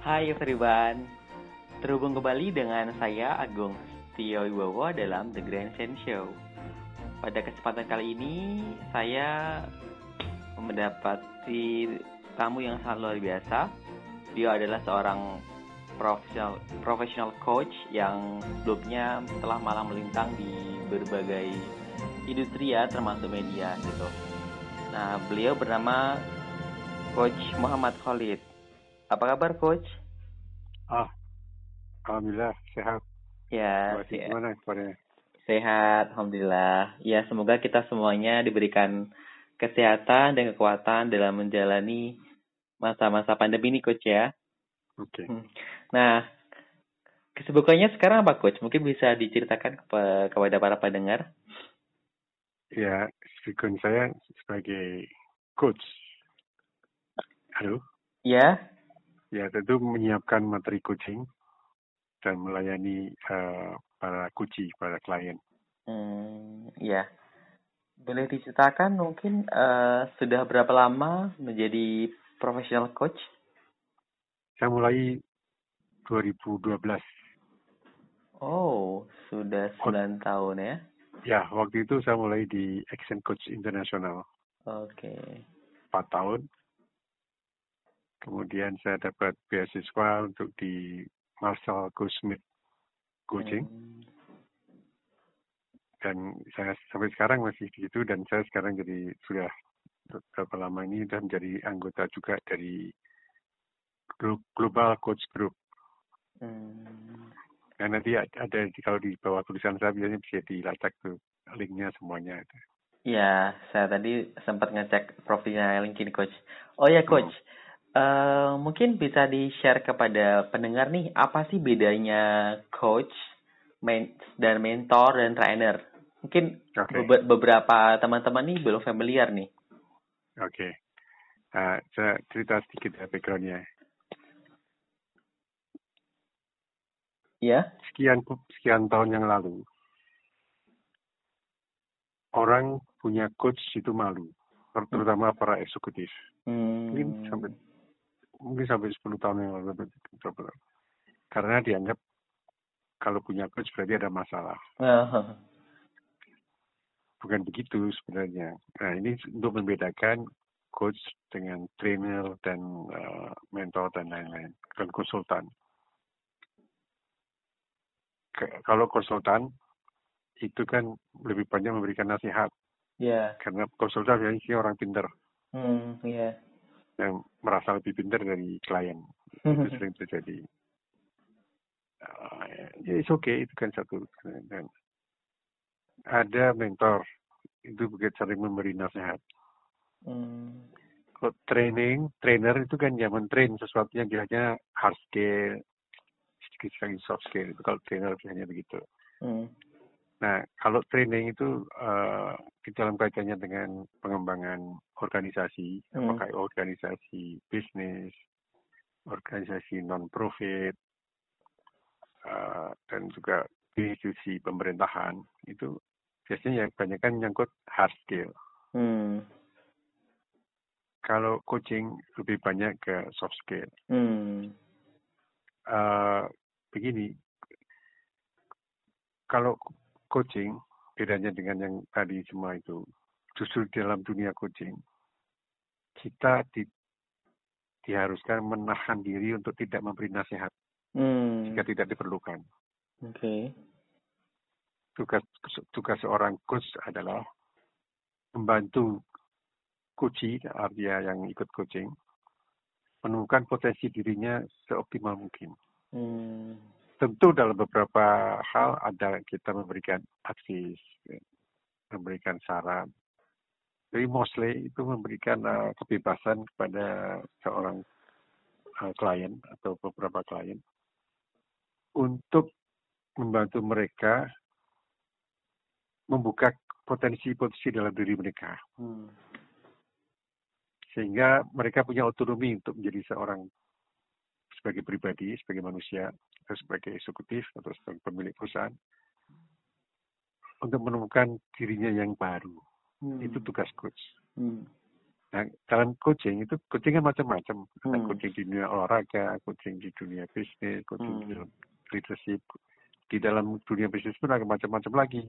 Hai everyone, terhubung kembali dengan saya Agung Tio Wibowo dalam The Grand Sense Show. Pada kesempatan kali ini, saya mendapati tamu yang sangat luar biasa. Dia adalah seorang profesional professional coach yang sebelumnya telah malang melintang di berbagai industri ya, termasuk media gitu. Nah, beliau bernama Coach Muhammad Khalid. Apa kabar, Coach? Ah, alhamdulillah sehat. Ya, Masih ya. gimana kabarnya? sehat, alhamdulillah. Ya, semoga kita semuanya diberikan kesehatan dan kekuatan dalam menjalani masa-masa pandemi ini, Coach ya. Oke. Hmm. Nah, kesibukannya sekarang apa, Coach? Mungkin bisa diceritakan kepa- kepada para pendengar. Ya, kesibukan saya sebagai coach. Halo. Ya, Ya, tentu menyiapkan materi coaching dan melayani eh, para kuci, para klien. hmm, ya. Boleh diceritakan mungkin eh, sudah berapa lama menjadi professional coach? Saya mulai 2012. Oh, sudah 9 tahun ya. Ya, waktu itu saya mulai di Action Coach Internasional Oke. 4 tahun. Kemudian saya dapat beasiswa untuk di Marshall Goldsmith Coaching. Hmm. dan saya sampai sekarang masih di situ dan saya sekarang jadi sudah beberapa lama ini dan menjadi anggota juga dari Global Coach Group. Hmm. Nah nanti ada kalau di bawah tulisan saya biasanya bisa dilacak tuh linknya semuanya. Ya, saya tadi sempat ngecek profilnya LinkedIn Coach. Oh ya Coach, Eh, mungkin bisa di-share kepada pendengar nih, apa sih bedanya coach men dan mentor dan trainer? Mungkin Oke, bebe- beberapa teman-teman nih belum familiar nih. oke. Nah, saya cerita sedikit ya backgroundnya. Ya? Sekian sekian tahun yang lalu, orang punya coach itu malu, terutama para eksekutif. Mungkin Hmm. sampai mungkin sampai 10 tahun yang lalu betul karena dianggap kalau punya coach berarti ada masalah. Ah, bukan begitu sebenarnya. Nah ini untuk membedakan coach dengan trainer dan uh, mentor dan lain-lain. Dan konsultan. Ke- kalau konsultan itu kan lebih banyak memberikan nasihat. Ya. karena konsultan biasanya sih orang pinter Hmm, ya. Yang merasa lebih pinter dari klien itu sering terjadi. Uh, ya it's okay itu kan satu dan ada mentor itu begitu sering memberi nasihat. Hmm. Kalau training, trainer itu kan yang men-train sesuatu yang kiranya hard skill, sedikit sekali soft skill itu kalau trainer biasanya begitu. Hmm. Nah kalau training itu uh, di dalam kaitannya dengan pengembangan organisasi, Hmm. apakah organisasi bisnis, organisasi non-profit, uh, dan juga institusi pemerintahan itu biasanya yang banyak kan nyangkut hard skill. Hmm. Kalau coaching lebih banyak ke soft skill. Hmm. Uh, begini, kalau coaching bedanya dengan yang tadi semua itu, justru dalam dunia coaching kita di, diharuskan menahan diri untuk tidak memberi nasihat Hmm. jika tidak diperlukan. Oke. tugas tugas seorang coach adalah membantu coachee artinya yang ikut coaching menemukan potensi dirinya seoptimal mungkin. Hmm. Tentu dalam beberapa hal ada kita memberikan advice, memberikan saran. Jadi mostly itu memberikan uh, kebebasan kepada seorang uh, klien atau beberapa klien untuk membantu mereka membuka potensi-potensi dalam diri mereka Hmm. sehingga mereka punya otonomi untuk menjadi seorang sebagai pribadi, sebagai manusia, atau sebagai eksekutif atau sebagai pemilik perusahaan untuk menemukan dirinya yang baru. Hmm. Itu tugas coach. Hmm. Nah, dalam coaching itu coaching kan macam-macam. Ada Hmm. coaching di dunia olahraga, coaching di dunia bisnis, coaching di Hmm. leadership. Di dalam dunia bisnis pun ada macam-macam lagi.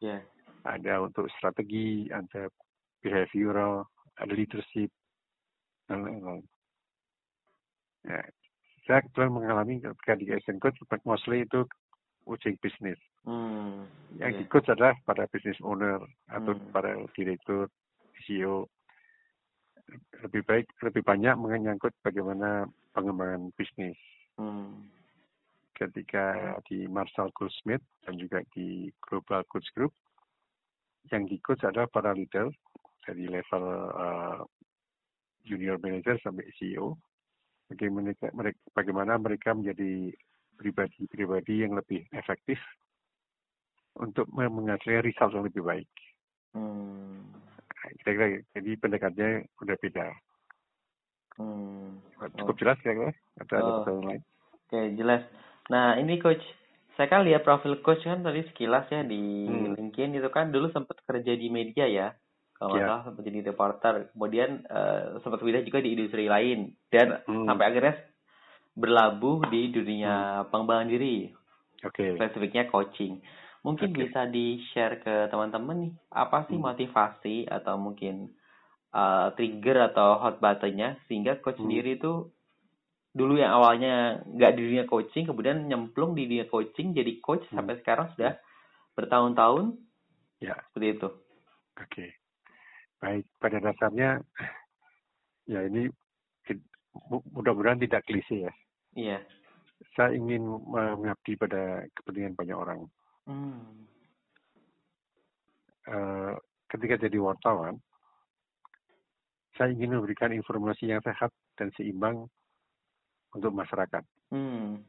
Ya. Ada untuk strategi, ada behavioral, ada leadership, dan lain-lain. Ya, saya kebetulan mengalami ketika di Asian Coach, mostly itu coaching bisnis. Hmm. Yang di coach adalah para business owner atau Hmm. para direktur, CEO. Lebih baik, lebih banyak menyangkut bagaimana pengembangan bisnis. Hmm. Ketika di Marshall Goldsmith dan juga di Global Coach Group, yang coach adalah para leader dari level uh, junior manager sampai CEO. Bagaimana mereka, bagaimana mereka menjadi pribadi-pribadi yang lebih efektif untuk menghasilkan result yang lebih baik. Hmm. Kira-kira jadi pendekatannya udah beda. Hmm. Cukup jelas kira-kira? Atau ada Oh. pertanyaan lain? Oke, jelas. Nah, ini coach, saya kan lihat profil coach kan tadi sekilas ya di Hmm. LinkedIn itu kan dulu sempat kerja di media ya. Kalau Iya. salah sempat jadi reporter. Kemudian eh, sempat pindah juga di industri lain dan Hmm. sampai akhirnya berlabuh di dunia pengembangan diri, Oke. spesifiknya coaching. Mungkin Oke. bisa di-share ke teman-teman nih, apa sih Hmm. motivasi atau mungkin eh, trigger atau hot buttonnya sehingga coach Hmm. sendiri itu dulu yang awalnya nggak di dunia coaching kemudian nyemplung di dunia coaching jadi coach Hmm. sampai sekarang sudah bertahun-tahun Ya. seperti itu. Oke. Baik, pada dasarnya ya ini mudah-mudahan tidak klise ya. Iya. Saya ingin mengabdi pada kepentingan banyak orang. Hmm. Eh, ketika jadi wartawan, saya ingin memberikan informasi yang sehat dan seimbang untuk masyarakat. Hmm.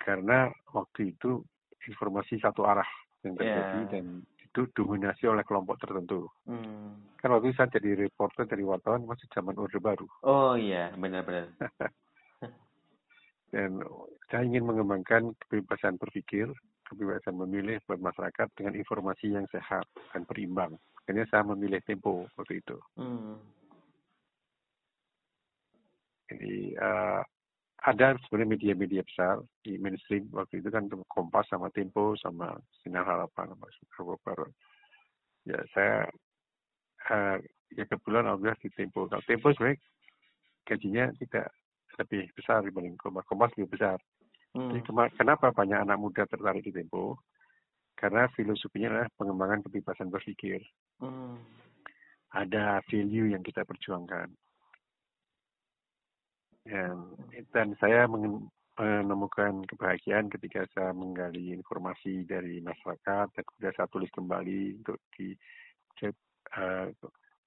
Karena waktu itu informasi satu arah yang terjadi Ya. dan itu dominasi oleh kelompok tertentu. Hmm. Kan waktu itu saya jadi reporter dari wartawan masih zaman Orde Baru. Oh iya, benar-benar. Ingin mengembangkan kebebasan berpikir, kebebasan memilih buat masyarakat dengan informasi yang sehat dan berimbang. Makanya saya memilih Tempo waktu itu. Hmm. Jadi eh, ada sebenarnya media-media besar di mainstream waktu itu kan Kompas sama Tempo sama Sinar Harapan sama Sukarwo Baru. Ya saya eh, ya kebetulan alhamdulillah di Tempo. Kalau Tempo sebenarnya gajinya tidak lebih besar dibanding Kompas. Kompas lebih besar. Hmm. Jadi kenapa banyak anak muda tertarik di Tempo? Karena filosofinya adalah pengembangan kebebasan berpikir. Hmm. Ada value yang kita perjuangkan. Dan, dan saya menemukan kebahagiaan ketika saya menggali informasi dari masyarakat dan kemudian saya tulis kembali untuk di eh,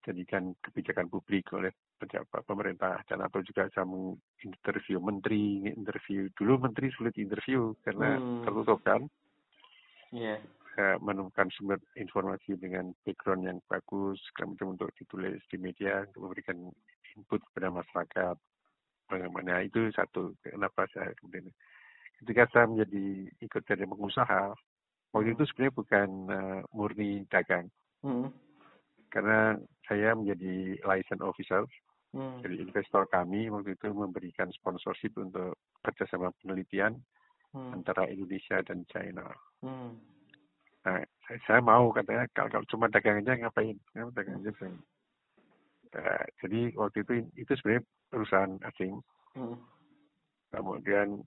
kebijakan publik oleh pejabat pemerintah dan atau juga saya menginterview menteri, interview dulu menteri sulit interview karena Hmm. tertutup kan Iya. eh, menemukan sumber informasi dengan background yang bagus macam untuk ditulis di media untuk memberikan input kepada masyarakat bagaimana itu satu kenapa saya kemudian ketika saya menjadi ikut jadi pengusaha waktu itu sebenarnya bukan eh, murni dagang Hmm. karena saya menjadi license officer Hmm. jadi investor kami waktu itu memberikan sponsorship untuk kerjasama penelitian Hmm. antara Indonesia dan China Hmm. Nah, saya, saya mau katanya kalau, kalau cuma dagang aja ngapain? Ya, dagang aja saya. Nah, jadi waktu itu itu sebenarnya perusahaan asing. Hmm. Kemudian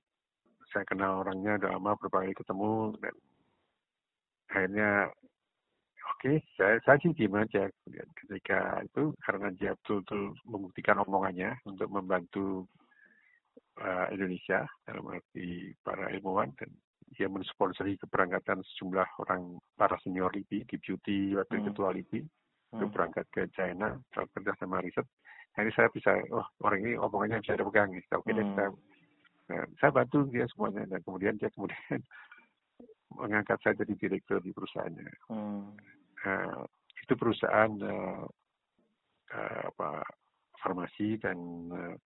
saya kenal orangnya udah lama berapa kali ketemu dan akhirnya oke saya saya sih aja kemudian ketika itu karena dia betul-betul membuktikan omongannya untuk membantu uh, Indonesia dalam arti para ilmuwan dan dia mensponsori keberangkatan sejumlah orang para senior LIPI, di beauty waktu Hmm. ketua LIPI untuk Hmm. berangkat ke China untuk kerja sama riset. Jadi saya bisa, oh orang ini omongannya bisa dipegang, oke deh, Hmm. saya, nah, saya bantu dia semuanya dan kemudian dia kemudian mengangkat saya jadi direktur di perusahaannya. Hmm. Nah, itu perusahaan eh, eh, apa farmasi dan eh,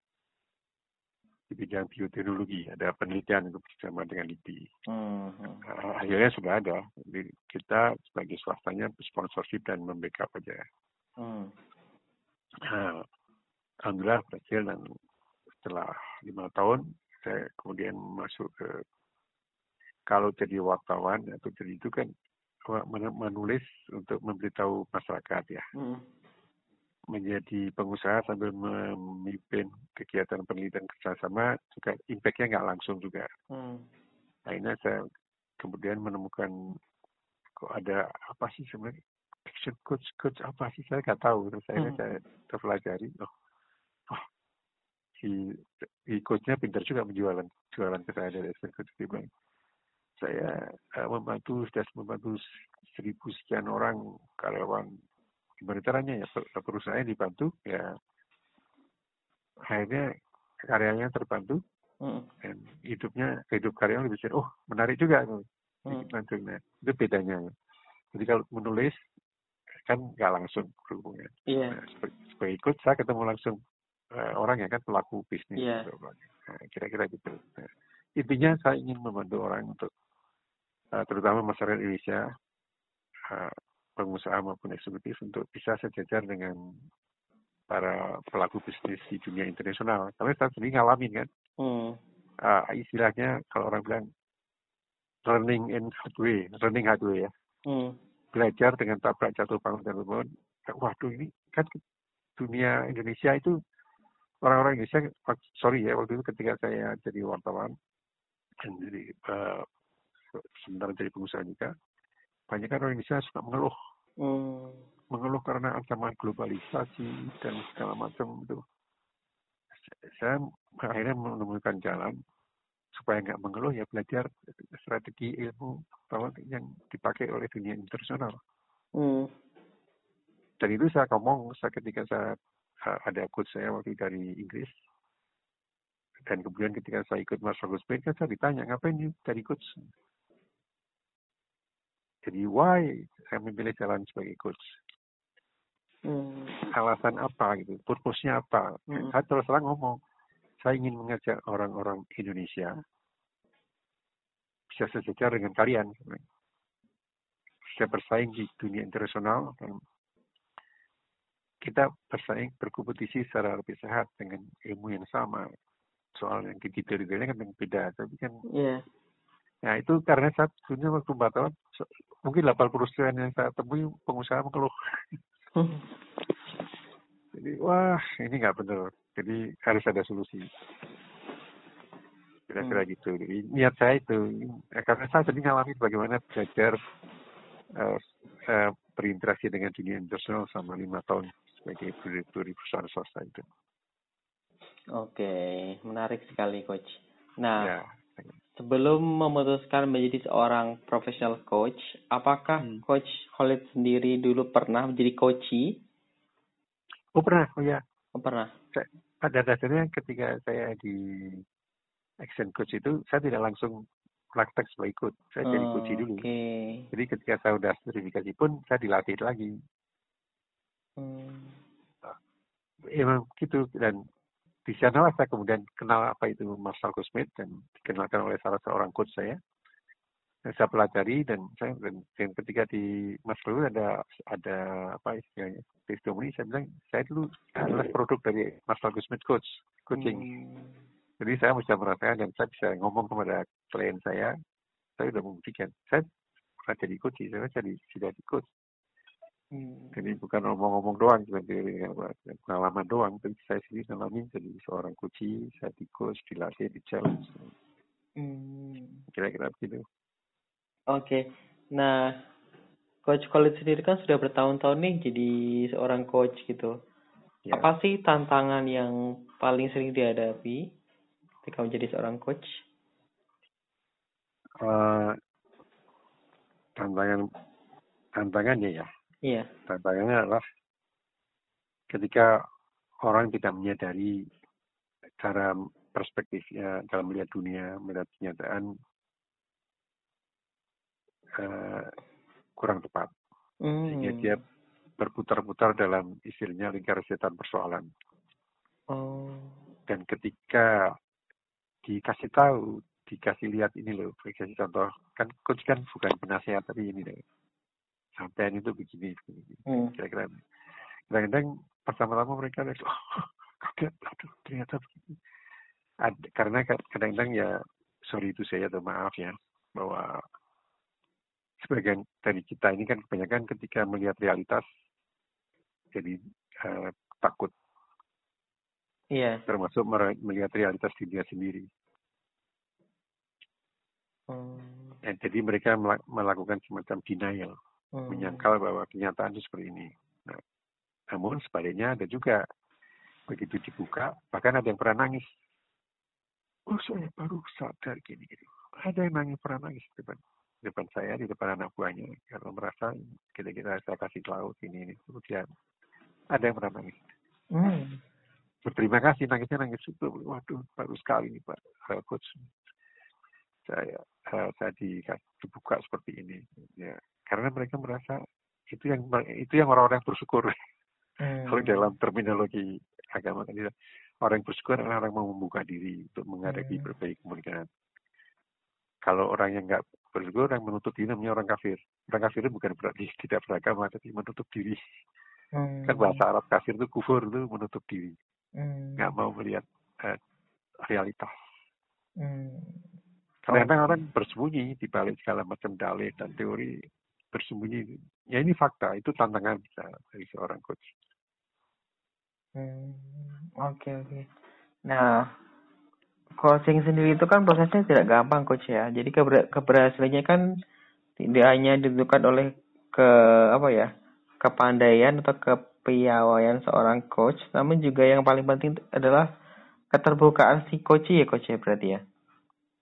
di bidang bioteknologi ada penelitian bersama dengan LIPI. Hmm. Uh, akhirnya sudah ada. Jadi kita sebagai swastanya sponsorship dan membackup aja. Hmm. Nah, alhamdulillah berhasil dan setelah lima tahun saya kemudian masuk ke kalau jadi wartawan atau jadi itu kan menulis untuk memberitahu masyarakat ya. Hmm. Menjadi pengusaha sambil memimpin kegiatan penelitian kerjasama juga impactnya nggak langsung juga. Hmm. Akhirnya saya kemudian menemukan kok ada apa sih sebenarnya action coach coach apa sih saya nggak tahu terus akhirnya hmm. saya terpelajari oh, oh si, si coachnya pintar juga menjualan jualan ke saya dari action coach dia saya uh, membantu sudah membantu seribu sekian orang karyawan gimana caranya ya perusahaan dibantu ya akhirnya karyanya terbantu hmm. dan hidupnya hidup karyawan lebih oh menarik juga hmm. nah, itu bedanya jadi kalau menulis kan nggak langsung berhubungan yeah. nah, sebagai ikut saya ketemu langsung uh, orang yang kan pelaku bisnis yeah. Gitu, nah, kira-kira gitu nah, intinya saya ingin membantu orang untuk terutama masyarakat Indonesia uh, pengusaha maupun eksekutif untuk bisa sejajar dengan para pelaku bisnis di dunia internasional. Karena saya sendiri ngalamin kan. Hmm. Uh, istilahnya kalau orang bilang learning in hard way, learning hard way ya. Hmm. Belajar dengan tabrak jatuh bangun dan bangun. Waduh ini kan dunia Indonesia itu orang-orang Indonesia, sorry ya waktu itu ketika saya jadi wartawan dan jadi uh, sementara jadi pengusaha juga, banyak kan orang Indonesia suka mengeluh. Hmm. Mengeluh karena ancaman globalisasi dan segala macam itu. Saya akhirnya menemukan jalan supaya nggak mengeluh ya belajar strategi ilmu yang dipakai oleh dunia internasional. Hmm. Dan itu saya ngomong saya ketika saya ada coach saya waktu dari Inggris dan kemudian ketika saya ikut Mas Agus kan saya ditanya ngapain dari coach jadi why saya memilih jalan sebagai coach? Hmm. Alasan apa gitu? Purpose-nya apa? Hmm. Saya terus terang ngomong, saya ingin mengajak orang-orang Indonesia bisa sejajar dengan kalian. Bisa bersaing di dunia internasional dan kita bersaing berkompetisi secara lebih sehat dengan ilmu yang sama. Soal yang detail-detailnya kan beda, tapi kan yeah. Nah itu karena saya sebenarnya waktu tahun mungkin 80 persen yang saya temui pengusaha mengeluh. Hmm. Jadi wah ini nggak benar. Jadi harus ada solusi. Kira-kira hmm. gitu. Jadi niat saya itu ya, karena saya sendiri ngalami bagaimana belajar uh, uh, berinteraksi dengan dunia internasional sama lima tahun sebagai direktur di perusahaan swasta itu. Oke, menarik sekali coach. Nah, ya Sebelum memutuskan menjadi seorang professional coach, apakah hmm. coach Khalid sendiri dulu pernah menjadi coachy? Oh pernah, oh ya. Oh pernah. Saya, pada dasarnya ketika saya di action coach itu, saya tidak langsung praktek sebagai coach. Saya oh, jadi coach dulu. Okay. Jadi ketika saya sudah sertifikasi pun, saya dilatih lagi. Hmm. Emang gitu dan di sana saya kemudian kenal apa itu Marshall Goldsmith dan dikenalkan oleh salah seorang coach saya. Dan saya pelajari dan saya dan, dan ketika di Marshall ada ada apa istilahnya testimoni saya bilang saya dulu adalah produk dari Marshall Goldsmith coach coaching. Hmm. Jadi saya bisa merasakan dan saya bisa ngomong kepada klien saya, saya sudah membuktikan saya pernah jadi coach, saya jadi sudah di coach. Hmm. Jadi bukan ngomong-ngomong doang, seperti pengalaman doang, tapi saya sendiri ngalamin jadi seorang kunci, saya tikus, dilatih, di challenge. Hmm. Kira-kira begitu. Oke, okay. nah Coach Khalid sendiri kan sudah bertahun-tahun nih jadi seorang coach gitu. Ya. Apa sih tantangan yang paling sering dihadapi ketika menjadi seorang coach? Uh, tantangan tantangannya ya Iya. Tantangannya adalah ketika orang tidak menyadari cara perspektifnya dalam melihat dunia, melihat kenyataan uh, kurang tepat. Mm. Sehingga dia berputar-putar dalam istilahnya lingkaran setan persoalan. Oh. Dan ketika dikasih tahu, dikasih lihat ini loh, dikasih contoh, kan coach kan bukan penasehat tapi ini loh sampean itu begini, begini. Hmm. kira-kira kadang-kadang pertama-tama mereka lihat oh, kaget aduh ternyata begini Ad, karena kadang-kadang ya sorry itu saya atau maaf ya bahwa sebagian dari kita ini kan kebanyakan ketika melihat realitas jadi uh, takut Iya. Termasuk melihat realitas dunia sendiri. Hmm. Ya, jadi mereka melakukan semacam denial, hmm. menyangkal bahwa kenyataan itu seperti ini. Nah, namun sebaliknya ada juga begitu dibuka, bahkan ada yang pernah nangis. Oh saya baru sadar gini-gini. Ada yang nangis pernah nangis di depan, di depan saya, di depan anak buahnya. Kalau merasa kita-kita saya kasih laut ini, ini. Kemudian ada yang pernah nangis. Hmm berterima kasih nangisnya nangis itu waduh baru sekali nih pak coach saya saya di, dibuka seperti ini ya karena mereka merasa itu yang itu yang orang-orang bersyukur hmm. kalau dalam terminologi agama kan orang yang bersyukur adalah orang mau membuka diri untuk menghadapi hmm. berbagai kemungkinan kalau orang yang nggak bersyukur orang menutup diri namanya orang kafir orang kafir itu bukan berarti tidak beragama tapi menutup diri hmm. kan bahasa Arab kafir itu kufur itu menutup diri Hmm. nggak mau melihat uh, realitas. Hmm. Kadang-kadang orang bersembunyi di balik segala macam dalih dan teori bersembunyi. Ya ini fakta, itu tantangan bisa dari seorang coach. Hmm, oke okay, oke. Okay. Nah, coaching sendiri itu kan prosesnya tidak gampang coach ya. Jadi keber keberhasilannya kan tidak hanya ditentukan oleh ke apa ya kepandaian atau ke kepiawaian seorang coach, namun juga yang paling penting adalah keterbukaan si coach ya coach ya berarti ya.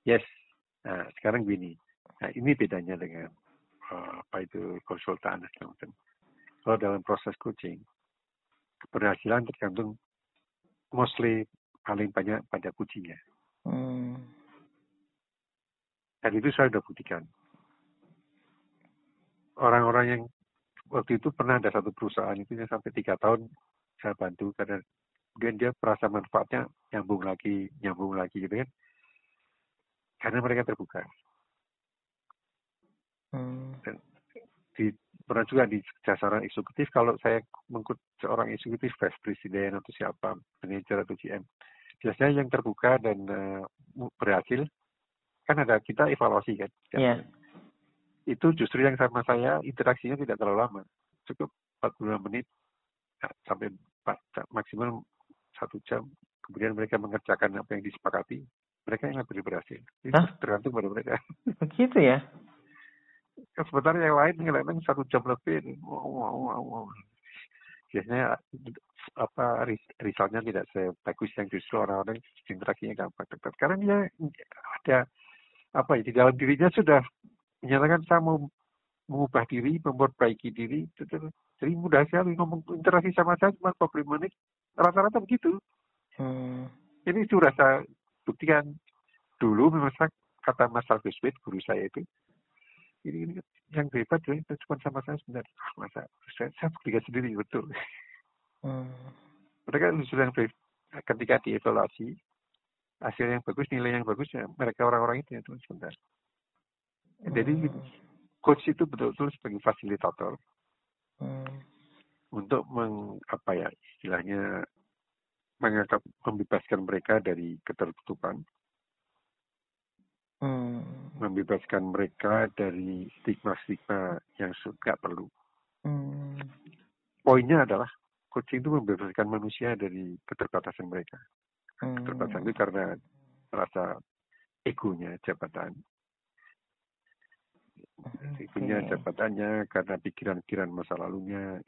Yes. Nah, sekarang gini. Nah, ini bedanya dengan apa itu konsultan dan segala Kalau dalam proses coaching, keberhasilan tergantung mostly paling banyak pada kuncinya. Hmm. Dan itu saya sudah buktikan. Orang-orang yang waktu itu pernah ada satu perusahaan itu yang sampai tiga tahun saya bantu karena kemudian dia merasa manfaatnya nyambung lagi nyambung lagi gitu kan karena mereka terbuka hmm. dan di pernah juga di jasaran eksekutif kalau saya mengikut seorang eksekutif vice presiden atau siapa manajer atau GM biasanya yang terbuka dan uh, berhasil kan ada kita evaluasi kan yeah itu justru yang sama saya interaksinya tidak terlalu lama cukup 45 menit ya, sampai maksimal satu jam kemudian mereka mengerjakan apa yang disepakati mereka yang lebih berhasil. Itu Hah? tergantung pada mereka. Begitu ya sementara yang lain ngelain satu jam lebih wow, wow, wow, wow. biasanya apa resultnya tidak sebagus yang justru orang-orang interaksinya gampang karena dia ada apa ya di dalam dirinya sudah menyatakan saya mau mengubah diri, memperbaiki diri. Jadi mudah sekali ngomong interaksi sama saya cuma 40 menit. Rata-rata begitu. Hmm. Ini sudah saya buktikan dulu memang kata Mas Alvis guru saya itu. Ini, ini yang hebat ya, itu cuma sama saya sebentar. Ah, masa saya, saya buktikan sendiri betul. Hmm. Mereka sudah ketika dievaluasi hasil yang bagus, nilai yang bagus ya mereka orang-orang itu ya cuma sebentar. Jadi hmm. coach itu betul-betul sebagai fasilitator hmm. untuk meng, apa ya istilahnya mengangkat membebaskan mereka dari ketertutupan, hmm. Membebaskan mereka dari stigma-stigma yang nggak perlu. Hmm. Poinnya adalah coaching itu membebaskan manusia dari keterbatasan mereka. Hmm. Keterbatasan itu karena rasa egonya jabatan okay. punya jabatannya karena pikiran-pikiran masa lalunya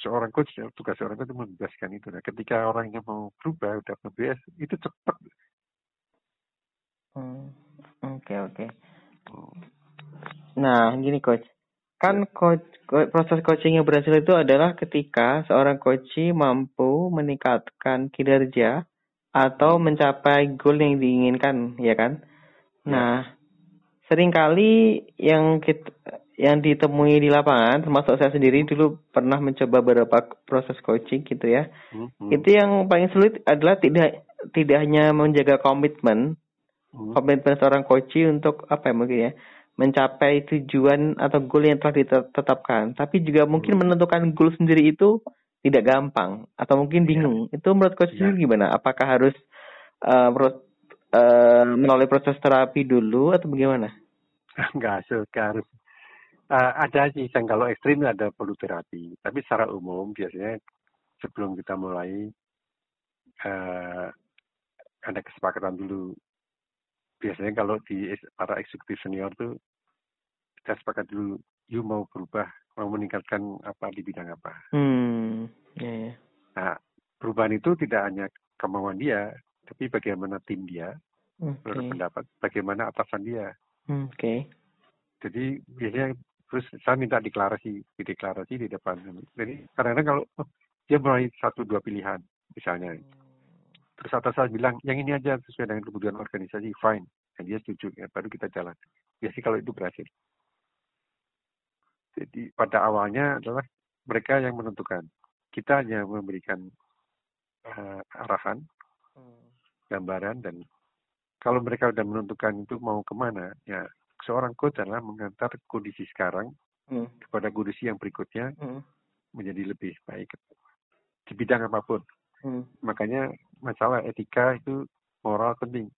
seorang coach tugas seorang coach itu membebaskan itu nah ketika orangnya mau berubah udah bebas itu cepat hmm. Oke oke hmm. nah gini coach kan ya. coach, proses coaching yang berhasil itu adalah ketika seorang coach mampu meningkatkan kinerja atau hmm. mencapai goal yang diinginkan ya kan ya. nah sering kali yang kita yang ditemui di lapangan termasuk saya sendiri dulu pernah mencoba beberapa proses coaching gitu ya hmm. itu yang paling sulit adalah tidak tidak hanya menjaga komitmen hmm. komitmen seorang coach untuk apa ya mungkin ya mencapai tujuan atau goal yang telah ditetapkan tapi juga mungkin hmm. menentukan goal sendiri itu tidak gampang atau mungkin iya. bingung. Ya. Itu menurut coach ya. gimana? Apakah harus uh, uh, melalui proses terapi dulu atau bagaimana? Enggak, harus. Uh, ada sih, yang kalau ekstrim ada perlu terapi. Tapi secara umum biasanya sebelum kita mulai uh, ada kesepakatan dulu. Biasanya kalau di para eksekutif senior tuh kita sepakat dulu, you mau berubah, mau meningkatkan apa di bidang apa. Hmm, yeah, yeah. Nah, perubahan itu tidak hanya kemauan dia, tapi bagaimana tim dia okay. berpendapat, bagaimana atasan dia. Hmm, oke. Okay. Jadi biasanya terus saya minta deklarasi, deklarasi di depan. Jadi kadang-kadang kalau oh, dia mulai satu dua pilihan misalnya, terus atasan bilang yang ini aja sesuai dengan kebutuhan organisasi, fine, dan dia setuju, ya, baru kita jalan. Biasanya kalau itu berhasil. Jadi pada awalnya adalah mereka yang menentukan. Kita hanya memberikan uh, arahan, hmm. gambaran, dan kalau mereka sudah menentukan itu mau ke mana, ya seorang coach adalah mengantar kondisi sekarang hmm. kepada kondisi yang berikutnya hmm. menjadi lebih baik di bidang apa pun. Hmm. Makanya masalah etika itu moral penting.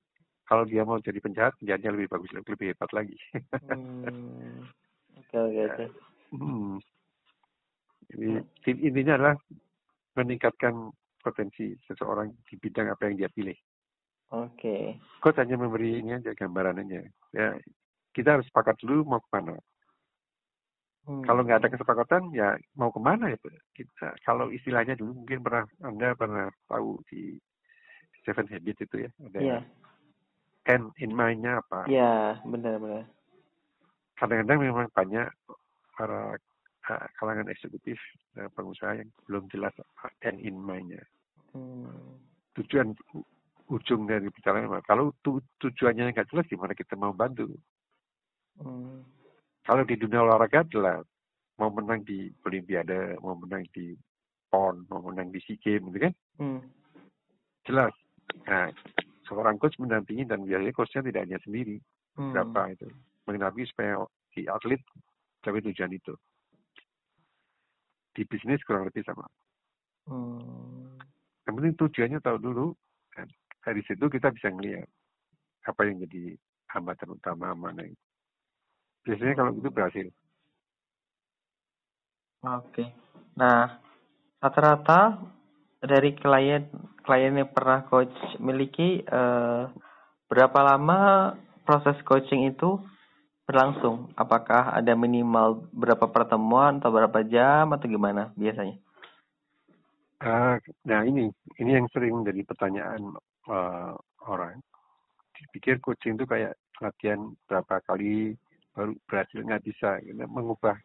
Kalau dia mau jadi penjahat, penjahatnya lebih bagus, lebih hebat lagi. hmm. Oke, oke, ya. oke. Hmm. Jadi intinya adalah meningkatkan potensi seseorang di bidang apa yang dia pilih. Oke. Okay. Coach hanya memberi ini aja gambaran aja. Ya, kita harus sepakat dulu mau ke mana. Hmm. Kalau nggak ada kesepakatan, ya mau ke mana ya kita. Kalau istilahnya dulu mungkin pernah anda pernah tahu di Seven Habits itu ya, ada yeah. end in mind-nya apa? Iya, yeah, benar-benar. Kadang-kadang memang banyak para uh, kalangan eksekutif dan pengusaha yang belum jelas end in mind-nya. Hmm. Tujuan ujung dari bicara kalau tu, tujuannya nggak jelas gimana kita mau bantu? Hmm. Kalau di dunia olahraga adalah mau menang di Olimpiade, mau menang di PON, mau menang di SEA Games, gitu kan? Hmm. Jelas. Nah, seorang coach mendampingi dan biasanya coachnya tidak hanya sendiri. Hmm. Berapa itu? Mendampingi supaya si atlet capai tujuan itu. Di bisnis kurang lebih sama. Hmm. Yang penting tujuannya tahu dulu. Dan dari situ kita bisa melihat apa yang jadi hambatan utama mana itu. Biasanya kalau itu berhasil. Oke. Nah, rata-rata dari klien klien yang pernah coach miliki eh, berapa lama proses coaching itu berlangsung? Apakah ada minimal berapa pertemuan atau berapa jam atau gimana biasanya? Uh, nah ini ini yang sering menjadi pertanyaan uh, orang. Dipikir coaching itu kayak latihan berapa kali baru berhasil nggak bisa gitu. mengubah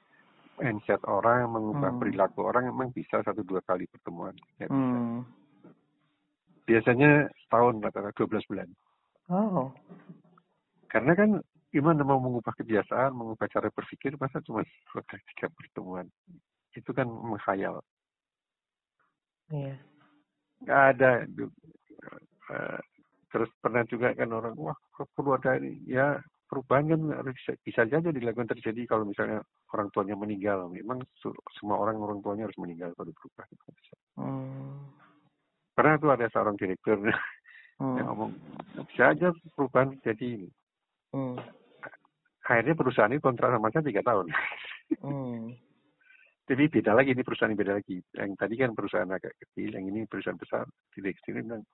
mindset orang mengubah hmm. perilaku orang emang bisa satu dua kali pertemuan ya hmm. biasanya setahun rata-rata belas bulan oh karena kan gimana mau mengubah kebiasaan mengubah cara berpikir masa cuma dua tiga pertemuan itu kan menghayal iya yeah. nggak ada uh, terus pernah juga kan orang wah perlu ada ini ya perubahan kan bisa, bisa saja dilakukan terjadi kalau misalnya orang tuanya meninggal. Memang semua orang orang tuanya harus meninggal kalau berubah. Hmm. Pernah tuh ada seorang direktur hmm. yang ngomong bisa aja perubahan terjadi ini. Hmm. Akhirnya perusahaan ini kontrak sama saya tiga tahun. hmm. Jadi beda lagi ini perusahaan ini beda lagi. Yang tadi kan perusahaan agak kecil, yang ini perusahaan besar. Direktur bilang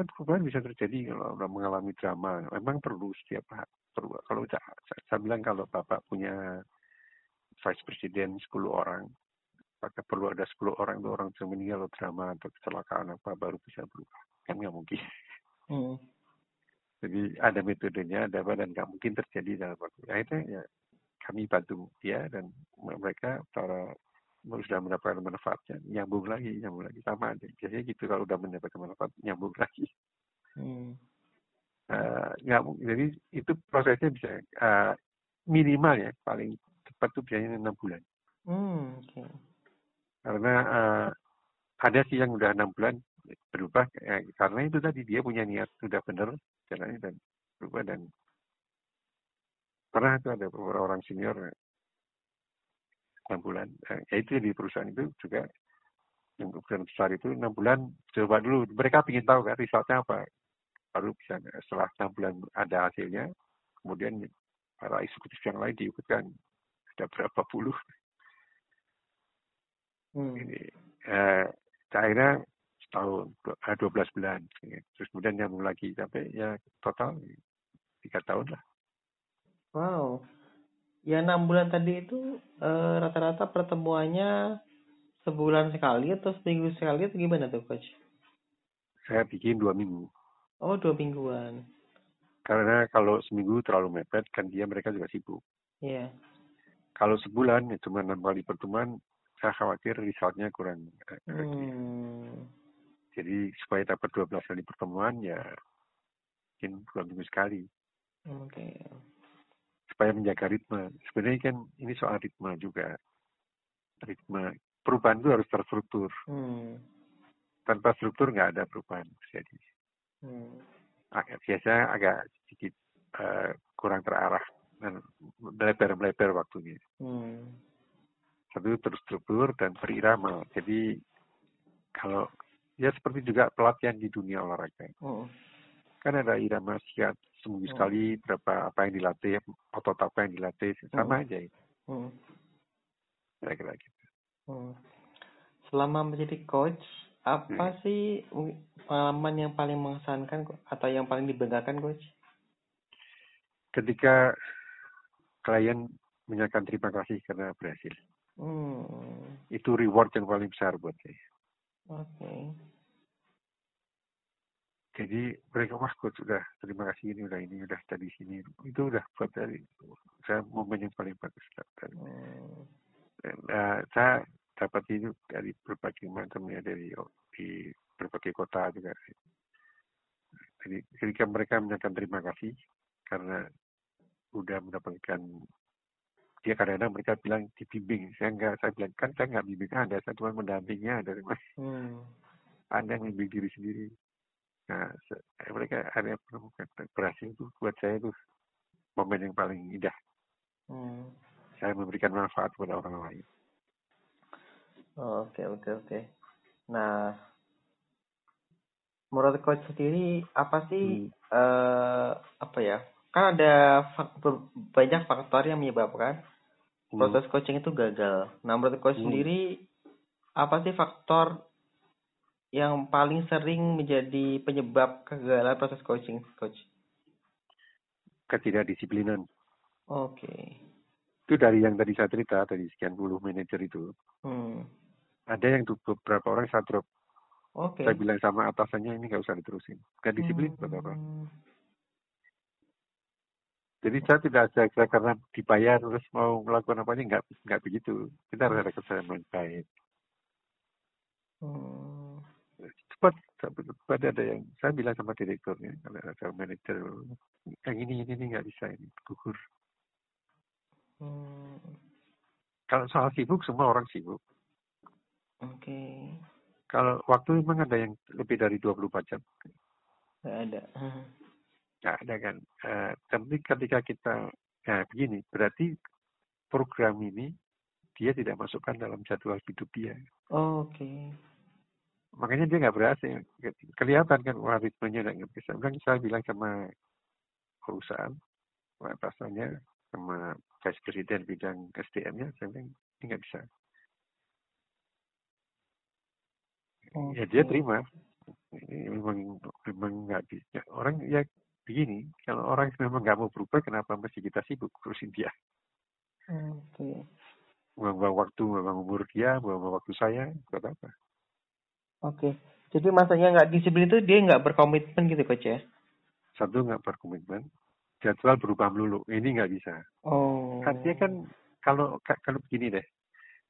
kan perubahan bisa terjadi kalau orang mengalami drama. Memang perlu setiap perlu. Kalau saya, saya bilang kalau bapak punya vice presiden 10 orang, maka perlu ada 10 orang itu orang yang meninggal atau drama atau kecelakaan apa baru bisa berubah. Kan nggak mungkin. Hmm. Jadi ada metodenya, ada apa dan nggak mungkin terjadi dalam waktu. Akhirnya ya kami bantu dia dan mereka para sudah mendapatkan manfaatnya. Nyambung lagi nyambung lagi. Sama aja. Biasanya gitu kalau udah mendapatkan manfaat nyambung lagi. Hmm. uh, nggak jadi itu prosesnya bisa uh, minimal ya. Paling cepat tuh biasanya enam bulan. Hmm, okay. karena uh, ada sih yang udah enam bulan berubah. Ya, karena itu tadi dia punya niat sudah benar jalannya dan berubah dan pernah itu ada beberapa orang senior enam bulan. Nah, ya itu di perusahaan itu juga yang ukuran besar itu enam bulan coba dulu. Mereka ingin tahu kan resultnya apa. Baru bisa setelah enam bulan ada hasilnya kemudian para eksekutif yang lain diikutkan. Ada berapa puluh. Hmm. ini eh, akhirnya setahun eh, dua belas bulan. Terus kemudian nyambung lagi sampai ya total tiga tahun lah. Wow ya enam bulan tadi itu eh, rata-rata pertemuannya sebulan sekali atau seminggu sekali atau gimana tuh coach? Saya bikin dua minggu. Oh dua mingguan. Karena kalau seminggu terlalu mepet kan dia mereka juga sibuk. Iya. Yeah. Kalau sebulan ya cuma enam kali pertemuan, saya khawatir resultnya kurang. Eh, hmm. Jadi supaya dapat dua belas kali pertemuan ya mungkin dua minggu sekali. Oke. Okay. Supaya menjaga ritme. Sebenarnya kan ini soal ritme juga. Ritme perubahan itu harus terstruktur. Hmm. Tanpa struktur nggak ada perubahan jadi. Hmm. Biasanya agak sedikit uh, kurang terarah dan melebar-melebar waktunya. Hmm. Satu terstruktur dan berirama. Jadi kalau ya seperti juga pelatihan di dunia olahraga. Hmm. Kan ada irama siat seminggu hmm. sekali berapa apa yang dilatih, otot apa yang dilatih sama hmm. aja. Hmm. Kira-kira gitu. Hmm. Selama menjadi coach, apa hmm. sih pengalaman yang paling mengesankan atau yang paling dibanggakan coach? Ketika klien menyatakan terima kasih karena berhasil. Hmm. Itu reward yang paling besar buat saya. Oke. Okay. Jadi mereka wah coach sudah terima kasih ini udah ini udah tadi sini itu udah buat dari saya momen yang paling bagus. Hmm. Nah, saya dapat itu dari berbagai macam ya dari di berbagai kota juga. Jadi ketika mereka menyatakan terima kasih karena udah mendapatkan dia kadang-kadang mereka bilang dibimbing saya enggak saya bilang kan saya enggak bimbing anda saya cuma mendampingnya dari mas hmm. anda yang membimbing diri sendiri nah mereka ada menemukan berhasil itu buat saya itu momen yang paling indah hmm. saya memberikan manfaat kepada orang lain Oke oke oke. Nah, menurut coach sendiri apa sih hmm. uh, apa ya? Kan ada faktor, banyak faktor yang menyebabkan hmm. proses coaching itu gagal. Nah, menurut coach hmm. sendiri apa sih faktor yang paling sering menjadi penyebab kegagalan proses coaching, coach? Ketidakdisiplinan. Oke. Okay. Itu dari yang tadi saya cerita, dari sekian puluh manajer itu. Hmm ada yang tuh beberapa orang saya drop Oke. Okay. Saya bilang sama atasannya ini nggak usah diterusin. Gak disiplin hmm. apa. Jadi saya tidak saya karena dibayar terus mau melakukan apa nggak nggak begitu. Kita harus ada kesadaran baik. Hmm. Cepat, cepat ada yang saya bilang sama direkturnya, kalau ada manajer yang ini ini ini nggak bisa ini gugur. Hmm. Kalau soal sibuk semua orang sibuk. Oke. Okay. Kalau waktu memang ada yang lebih dari 24 jam? Nggak ada. Nggak ada kan. Uh, tapi ketika kita, nah begini, berarti program ini dia tidak masukkan dalam jadwal hidup dia. Oh, Oke. Okay. Makanya dia nggak berhasil. Kelihatan kan, wah ritmenya nggak bisa. Kan saya bilang sama perusahaan, atasannya, sama vice president bidang SDM-nya, saya bilang, ini nggak bisa. okay. ya dia terima memang memang nggak bisa orang ya begini kalau orang memang nggak mau berubah kenapa mesti kita sibuk terusin dia oke okay. buang-buang waktu buang umur dia buang-buang waktu saya buat apa oke okay. jadi masanya nggak disiplin itu dia nggak berkomitmen gitu coach ya satu nggak berkomitmen jadwal berubah melulu ini nggak bisa oh dia kan kalau kalau begini deh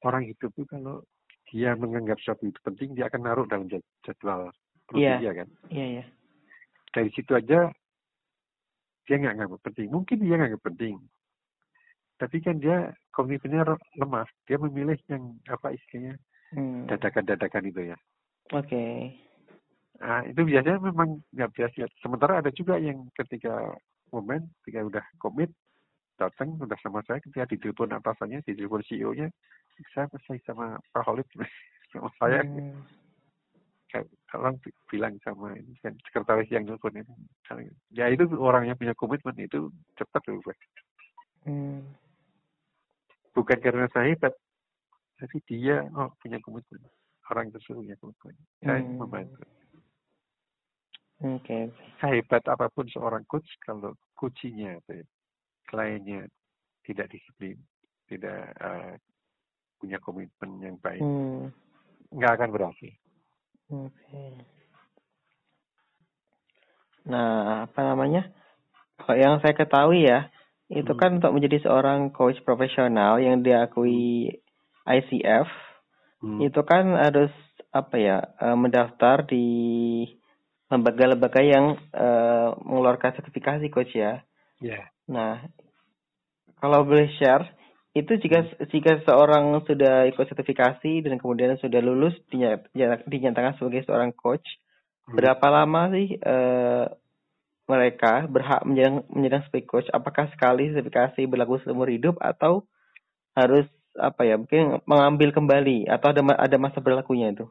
orang hidup itu kalau dia menganggap sesuatu itu penting, dia akan naruh dalam jadwal rutin yeah. dia kan. Iya, yeah, iya. Yeah. Dari situ aja dia nggak nganggap penting. Mungkin dia nggak penting. Tapi kan dia kognitifnya lemah. Dia memilih yang apa istilahnya hmm. dadakan-dadakan itu ya. Oke. Okay. Nah, itu biasanya memang nggak biasa. Sementara ada juga yang ketika momen, ketika udah komit, datang udah sama saya ketika ditelepon atasannya, ditelepon CEO-nya, saya selesai sama Pak Holid sama saya hmm. kalau bilang sama ini kan sekretaris yang nelfon itu ya itu orang yang punya komitmen itu cepat berubah hmm. bukan karena saya tapi dia oh punya komitmen orang tersebut punya komitmen saya hmm. membantu Oke. Okay. Hebat apa pun seorang coach kalau coachingnya kliennya tidak disiplin, tidak uh, punya komitmen yang baik, hmm. nggak akan berhasil. Oke. Okay. Nah, apa namanya? Kalau yang saya ketahui ya, itu hmm. kan untuk menjadi seorang coach profesional yang diakui ICF, hmm. itu kan harus apa ya eh, mendaftar di lembaga-lembaga yang uh, mengeluarkan sertifikasi coach ya. Ya. Yeah. Nah, kalau boleh share, itu jika jika seorang sudah ikut sertifikasi dan kemudian sudah lulus dinyatakan sebagai seorang coach, hmm. berapa lama sih uh, mereka berhak menjadi menjadi sebagai coach? Apakah sekali sertifikasi berlaku seumur hidup atau harus apa ya mungkin mengambil kembali atau ada ada masa berlakunya itu?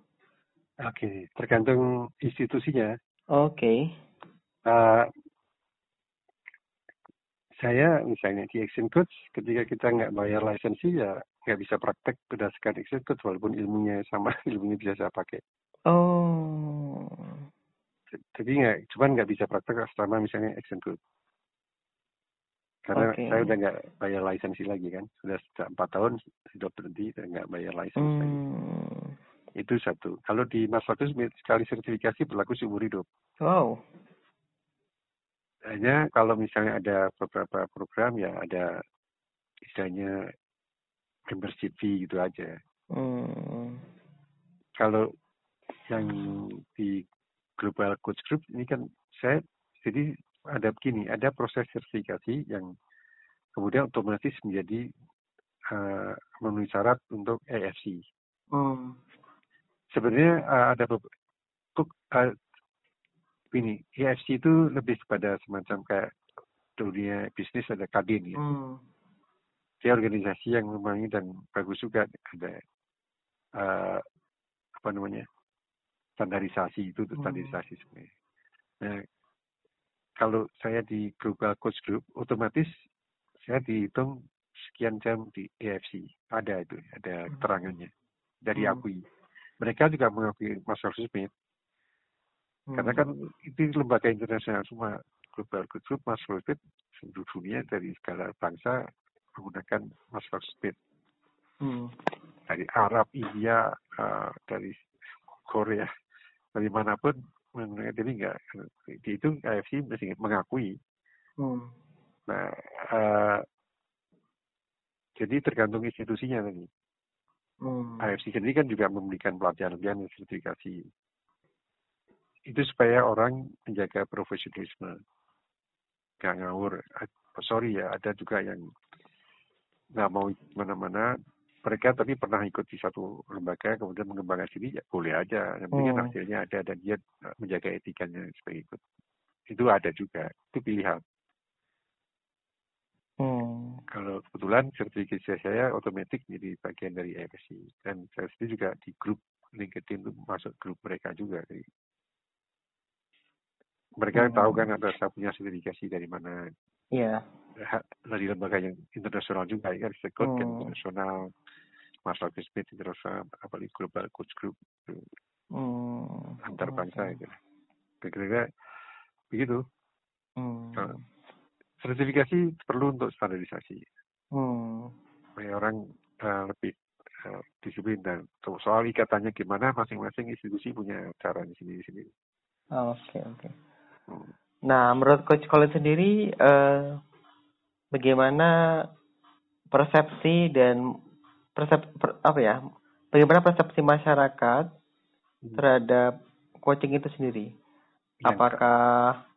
Oke, okay. tergantung institusinya. Oke. Okay. Uh, saya misalnya di Action Coach, ketika kita nggak bayar lisensi ya nggak bisa praktek berdasarkan Action Coach walaupun ilmunya sama, ilmunya bisa saya pakai. Oh. Jadi nggak, cuman nggak bisa praktek selama misalnya Action Coach. Karena okay. saya udah nggak bayar lisensi lagi kan, sudah empat tahun sudah berhenti dan nggak bayar lisensi hmm. lagi. Itu satu. Kalau di Mas Fakus sekali sertifikasi berlaku seumur hidup. Wow. Hanya kalau misalnya ada beberapa program ya ada istilahnya membership fee gitu aja. Hmm. Kalau yang di Global Coach Group ini kan saya jadi ada begini, ada proses sertifikasi yang kemudian otomatis menjadi uh, memenuhi syarat untuk AFC. Hmm sebenarnya uh, ada uh, ini EFC itu lebih kepada semacam kayak dunia bisnis ada kadin ya. Hmm. Dia organisasi yang memang dan bagus juga ada uh, apa namanya standarisasi itu hmm. standarisasi hmm. sebenarnya. Nah, kalau saya di Global Coach Group, otomatis saya dihitung sekian jam di EFC. Ada itu, ada hmm. keterangannya dari hmm. akui mereka juga mengakui Marshall Smith. Hmm. Karena kan itu lembaga internasional semua global group Marshall Smith seluruh dunia dari segala bangsa menggunakan Marshall Smith. Hmm. Dari Arab, India, uh, dari Korea, dari mana pun menggunakan jadi enggak itu AFC mesti mengakui. Hmm. Nah, uh, jadi tergantung institusinya tadi. Hmm. AFC sendiri kan juga memberikan pelatihan-pelatihan sertifikasi. Itu supaya orang menjaga profesionalisme. Gak ngawur. Oh, sorry ya, ada juga yang nggak mau mana-mana. Mereka tapi pernah ikut di satu lembaga, kemudian mengembangkan sini, ya boleh aja. Yang penting hmm. hasilnya ada dan dia menjaga etikanya sebagai ikut. Itu ada juga. Itu pilihan. Hmm. Kalau kebetulan sertifikasi saya otomatis jadi bagian dari EFC dan saya sendiri juga di grup LinkedIn itu masuk grup mereka juga. Jadi mereka hmm. tahu kan ada saya punya sertifikasi dari mana. Iya. Yeah. Dari lembaga yang internasional juga ya, Sekot kan hmm. kan internasional, Master Smith internasional, apalagi Global Coach Group hmm. antar bangsa okay. itu. Kira-kira begitu. Hmm sertifikasi perlu untuk standarisasi. Hmm. Supaya orang uh, lebih uh, disiplin dan soal ikatannya gimana masing-masing institusi punya caranya sendiri-sendiri. Oke okay, oke. Okay. Hmm. Nah menurut Coach Colin sendiri uh, bagaimana persepsi dan persep per, apa ya bagaimana persepsi masyarakat hmm. terhadap coaching itu sendiri? Ya, Apakah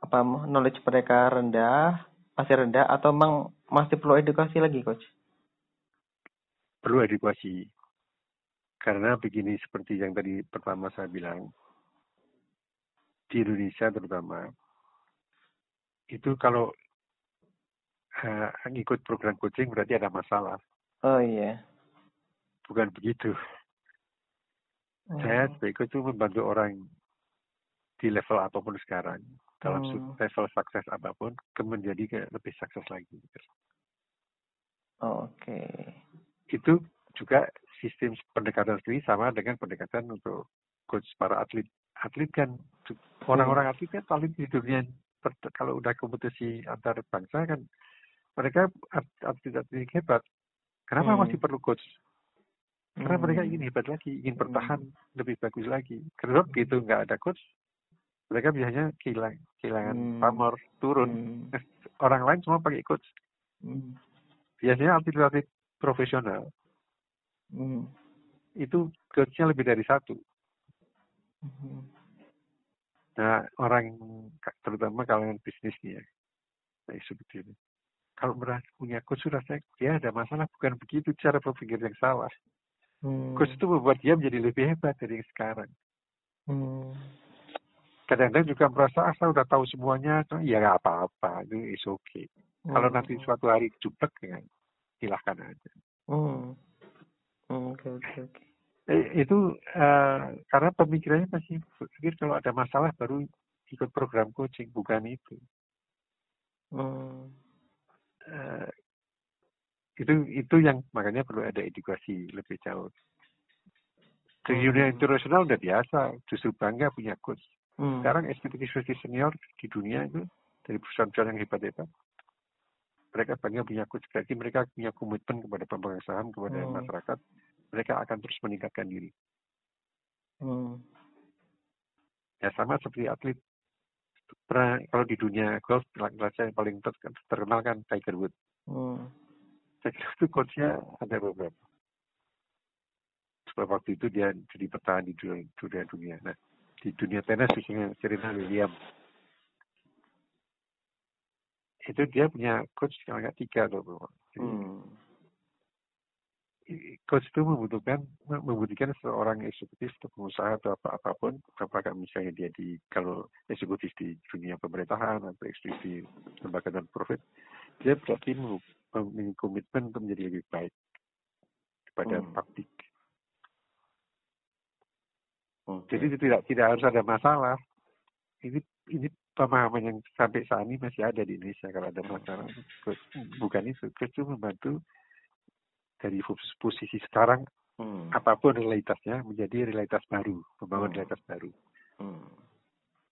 apa knowledge mereka rendah, masih rendah atau memang masih perlu edukasi lagi, coach? Perlu edukasi. Karena begini seperti yang tadi pertama saya bilang, di Indonesia terutama, itu kalau uh, ngikut program coaching berarti ada masalah. Oh iya. Bukan begitu. Saya Hmm. sebagai coach itu membantu orang di level apa pun sekarang dalam Hmm. level sukses apa pun ke menjadi ke lebih sukses lagi. Oh, Oke. Itu juga sistem pendekatan sendiri sama dengan pendekatan untuk coach para atlet. Atlet kan orang-orang atlet kan paling di dunia kalau udah kompetisi antar bangsa kan mereka at- atlet-atlet hebat. Kenapa Hmm. masih perlu coach? Karena Hmm. mereka ingin hebat lagi, ingin bertahan lebih bagus lagi. Karena begitu nggak ada coach, mereka biasanya kehilang, kehilangan Hmm. pamor, turun. Hmm. Orang lain semua pakai coach. Hmm. Biasanya atlet-atlet profesional Hmm. itu coachnya lebih dari satu. Hmm. Nah, orang terutama kalangan bisnis nih ya, nah, seperti ini. Kalau merasa punya coach sudah saya, dia ada masalah bukan begitu cara berpikir yang salah. Hmm. Coach itu membuat dia menjadi lebih hebat dari yang sekarang. Hmm. Kadang-kadang juga merasa ah saya udah tahu semuanya, ya nggak apa-apa, itu is okay. Kalau Hmm. nanti suatu hari jublek ya silahkan aja. Hmm. Hmm, Oke oke oke. Eh, itu eh, karena pemikirannya masih berpikir kalau ada masalah baru ikut program coaching, bukan itu. Hmm. Eh, itu itu yang makanya perlu ada edukasi lebih jauh. Di Hmm. dunia internasional udah biasa, justru bangga punya coach. Hmm. Sekarang eksekutif senior di dunia itu dari perusahaan-perusahaan yang hebat-hebat, mereka bangga punya coach. Berarti mereka punya komitmen kepada pemegang saham, kepada Hmm. masyarakat. Mereka akan terus meningkatkan diri. Hmm. Ya sama seperti atlet. Pernah kalau di dunia golf, laki-laki yang paling ter- terkenal kan Tiger Woods. Hmm. Saya kira itu coachnya ada beberapa. Sebab waktu itu dia jadi bertahan di dunia, dunia dunia. Nah, di dunia tenis misalnya Serena Williams. Itu dia punya coach kalau nggak tiga atau berapa. Jadi, Hmm. Coach itu membutuhkan membutuhkan seorang eksekutif atau pengusaha atau apa apa pun. Apakah misalnya dia di kalau eksekutif di dunia pemerintahan atau eksekutif di lembaga dan profit dia berarti mem- memiliki komitmen untuk menjadi lebih baik kepada Hmm. publik Oke. jadi tidak tidak harus ada masalah. Ini ini pemahaman yang sampai saat ini masih ada di Indonesia kalau ada masalah. Coach bukan itu itu membantu dari pos- posisi sekarang Hmm. apa pun realitasnya menjadi realitas baru, membangun Hmm. realitas baru Hmm.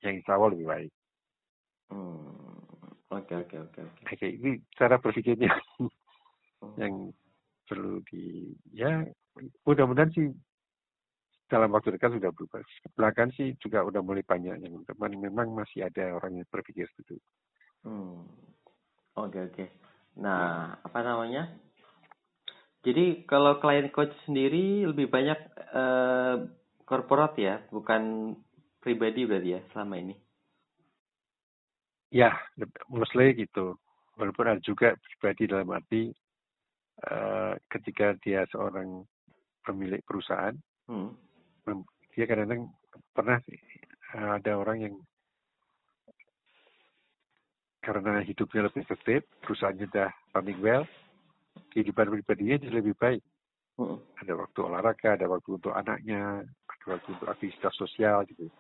yang insya Allah lebih baik. Hmm. Oke oke oke oke. Oke, ini cara berpikirnya Hmm. yang perlu di ya mudah-mudahan sih dalam waktu dekat sudah berubah. Belakang sih juga udah mulai banyak yang teman memang masih ada orang yang berpikir seperti itu. Hmm. Oke oke. Nah, apa namanya? Jadi kalau klien coach sendiri lebih banyak eh, korporat ya, bukan pribadi berarti ya selama ini. Ya, mostly gitu. Walaupun ada juga pribadi dalam arti eh, ketika dia seorang pemilik perusahaan Hmm. dia kadang-kadang pernah eh, ada orang yang karena hidupnya lebih tertib, perusahaannya sudah running well, kehidupan pribadinya jadi lebih baik. Hmm. Ada waktu olahraga, ada waktu untuk anaknya, ada waktu untuk aktivitas sosial gitu.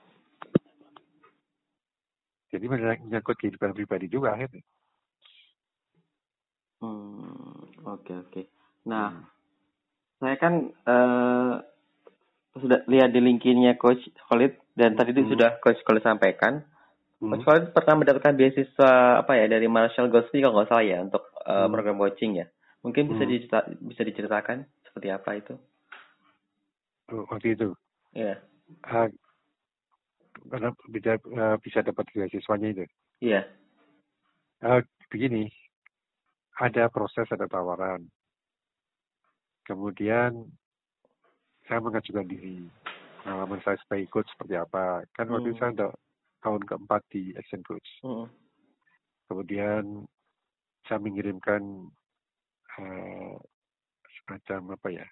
Jadi menyangkut kehidupan pribadi juga akhirnya. Hmm. Oke oke. Nah, saya kan eh, sudah lihat di LinkedIn-nya Coach Khalid dan tadi itu Hmm. sudah Coach Khalid sampaikan. Hmm. Coach Khalid pernah mendapatkan beasiswa apa ya dari Marshall Goldsmith kalau nggak salah ya untuk eh, Hmm. program coaching ya. Mungkin bisa Hmm. dicerita, bisa diceritakan seperti apa itu? Oh, Waktu itu, Iya. ah, karena bisa, eh, bisa dapat beasiswanya itu. Iya. Eh, begini, ada proses, ada tawaran. Kemudian saya mengajukan diri. Pengalaman saya sebagai coach seperti apa. Kan waktu Hmm. saya udah tahun keempat di Action Coach. Hmm. Kemudian saya mengirimkan eh, semacam apa ya.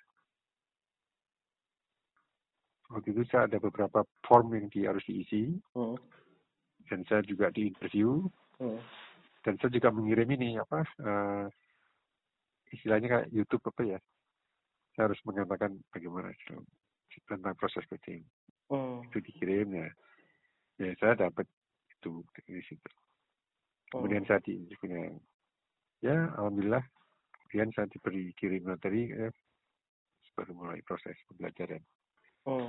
Waktu itu saya ada beberapa form yang di, harus diisi. Hmm. Dan saya juga di interview. Hmm. Dan saya juga mengirim ini apa eh, istilahnya kayak YouTube apa ya. Saya harus mengatakan bagaimana tentang proses coaching. Hmm. Itu dikirim ya. Ya saya dapat itu di situ. Kemudian Hmm. saya di punya ya alhamdulillah kemudian saya diberi kirim materi eh, baru mulai proses pembelajaran. Hmm.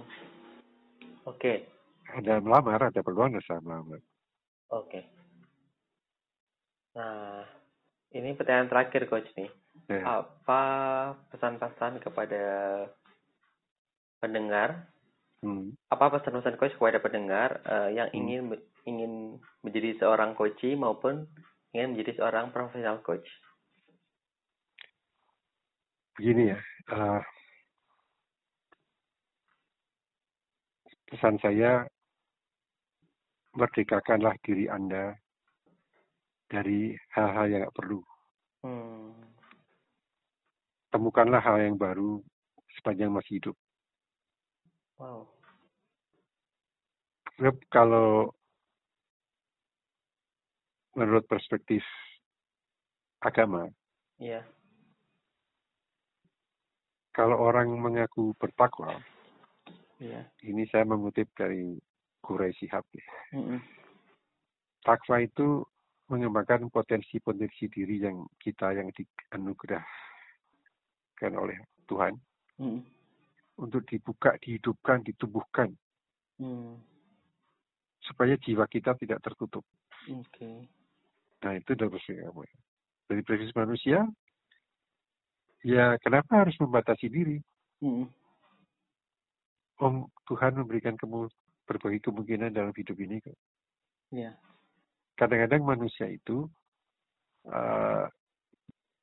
Oke. Ada melamar, ada peluang ya saya melamar. Oke. Nah, ini pertanyaan terakhir coach nih. Ya. Apa pesan-pesan kepada pendengar? Hmm. Apa pesan-pesan coach kepada pendengar eh, yang Hmm. ingin ingin menjadi seorang coach maupun ingin menjadi seorang profesional coach? Begini ya, eh, pesan saya merdekakanlah diri Anda dari hal-hal yang nggak perlu. Hmm. Temukanlah hal yang baru sepanjang masih hidup. Wow. Kalau menurut perspektif agama, Iya. Kalau orang mengaku bertakwa, Iya. ini saya mengutip dari Quraisy Shihab. ya. Mm-mm. Takwa itu mengembangkan potensi-potensi diri yang kita yang dianugerahkan oleh Tuhan Mm-mm. untuk dibuka, dihidupkan, ditumbuhkan Hmm. supaya jiwa kita tidak tertutup. Oke. Nah itu dari perspektif agama. Dari perspektif manusia, ya kenapa harus membatasi diri? Mm-mm. Om Tuhan memberikan kamu berbagai kemungkinan dalam hidup ini. kok. Iya. Kadang-kadang manusia itu uh,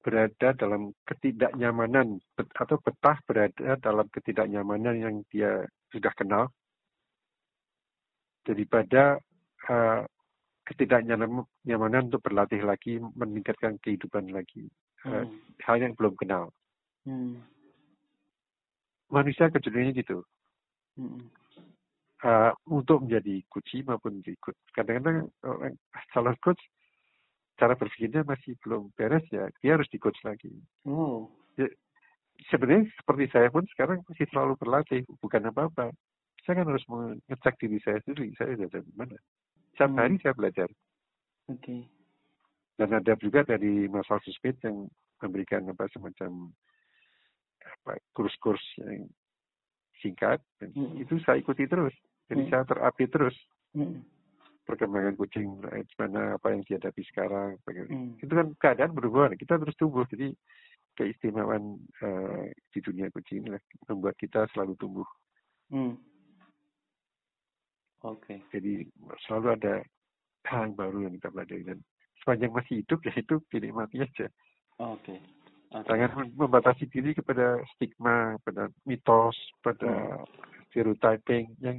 berada dalam ketidaknyamanan bet- atau betah berada dalam ketidaknyamanan yang dia sudah kenal daripada uh, ketidaknyamanan untuk berlatih lagi meningkatkan kehidupan lagi Hmm. hal yang belum kenal Hmm. manusia kecenderungannya gitu Mm-mm. uh, untuk menjadi coach maupun coach. Kadang-kadang orang calon coach cara berpikirnya masih belum beres ya, dia harus di coach lagi. Oh. Sebenarnya seperti saya pun sekarang masih selalu berlatih, bukan apa-apa. Saya kan harus mengecek diri saya sendiri, saya sudah dari mana. Setiap Hmm. hari saya belajar. Oke. Dan ada juga dari Mas Smith yang memberikan apa semacam apa kurs-kurs yang singkat, dan Hmm. itu saya ikuti terus. Jadi Hmm. saya terupdate terus. Mm-mm. perkembangan kucing eh, mana apa yang dihadapi sekarang bagaimana. Hmm. itu kan keadaan berubah kita terus tumbuh jadi keistimewaan eh, di dunia kucing membuat kita selalu tumbuh Hmm. Oke. jadi selalu ada hal yang baru yang kita pelajari dan sepanjang masih hidup ya itu dinikmati aja Oke. Oke. jangan mem- membatasi diri kepada stigma pada mitos pada stereotyping yang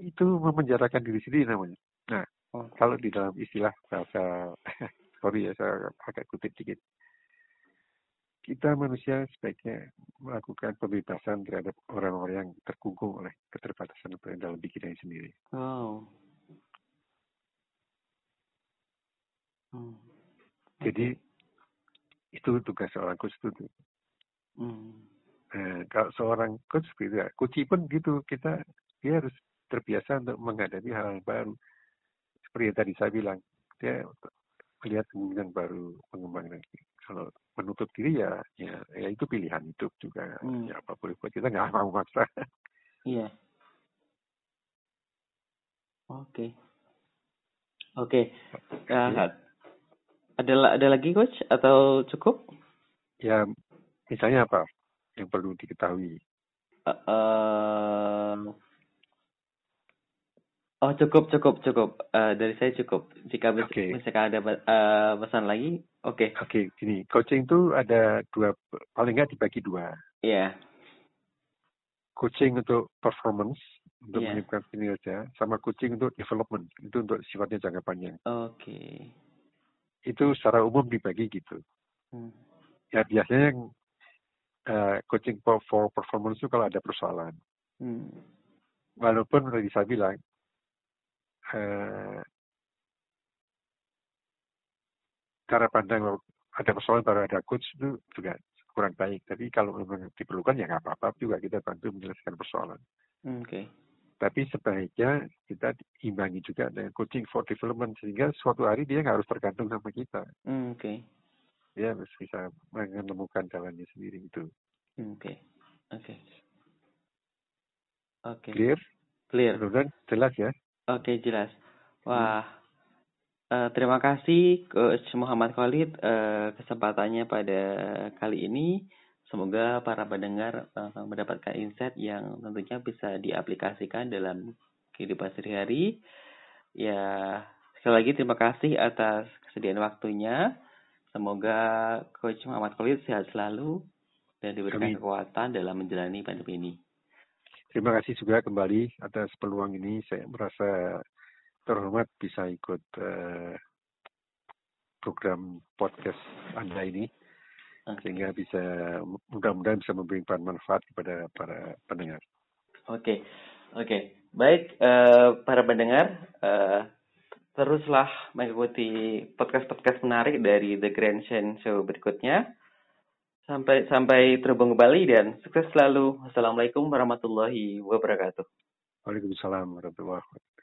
itu memenjarakan diri sendiri namanya nah Oh. kalau di dalam istilah bahasa sorry ya saya agak kutip dikit kita manusia sebaiknya melakukan pembebasan terhadap orang-orang yang terkungkung oleh keterbatasan dalam pikirannya sendiri. Oh. Hmm. Jadi itu tugas seorang coach itu. Hmm. Eh, kalau seorang coach beda, coach pun gitu kita dia harus terbiasa untuk menghadapi hal yang baru. Seperti yang tadi saya bilang, dia melihat kemungkinan baru pengembangan lagi. Kalau menutup diri ya, ya, ya itu pilihan hidup juga. Hmm. Ya apa boleh buat kita nggak mau maksa. Iya. Oke. Oke. Ya, ada ada lagi coach atau cukup? ya misalnya apa yang perlu diketahui? Eh, eh, oh cukup cukup cukup Eh, dari saya cukup. Jika Oke. misalkan ada eh, pesan lagi, oke. Oke, gini, coaching itu ada dua, paling nggak dibagi dua. Iya. Coaching untuk performance, untuk Iya. meningkatkan kinerja, sama coaching untuk development, itu untuk sifatnya jangka panjang. Oke. Itu secara umum dibagi gitu. Hmm. Ya biasanya yang eh, coaching for, for performance itu kalau ada persoalan. Hmm. Walaupun tadi saya bilang, eh, cara pandang ada persoalan baru ada coach itu juga kurang baik. Tapi kalau memang diperlukan ya nggak apa-apa juga kita bantu menyelesaikan persoalan. Hmm, oke. Tapi sebaiknya kita imbangi juga dengan coaching for development sehingga suatu hari dia nggak harus tergantung sama kita. Hmm, oke. Dia harus bisa menemukan jalannya sendiri itu. Hmm, Oke. Oke. Oke. Clear? Clear. Mudah-mudahan jelas ya. Oke, jelas. Wah. eh, terima kasih Coach Muhammad Khalid eh, kesempatannya pada kali ini. Semoga para pendengar eh, mendapatkan insight yang tentunya bisa diaplikasikan dalam kehidupan sehari-hari. Ya, sekali lagi terima kasih atas kesediaan waktunya. Semoga Coach Muhammad Khalid sehat selalu dan diberikan Amin. kekuatan dalam menjalani pandemi ini. Terima kasih juga kembali atas peluang ini. Saya merasa terhormat bisa ikut eh, program podcast Anda ini. Sehingga bisa mudah-mudahan bisa memberikan manfaat kepada para pendengar. Oke, oke, baik eh, para pendengar, eh, teruslah mengikuti podcast-podcast menarik dari The Grand Shen Show berikutnya. Sampai sampai terhubung kembali dan sukses selalu. Assalamualaikum warahmatullahi wabarakatuh. Waalaikumsalam warahmatullahi wabarakatuh.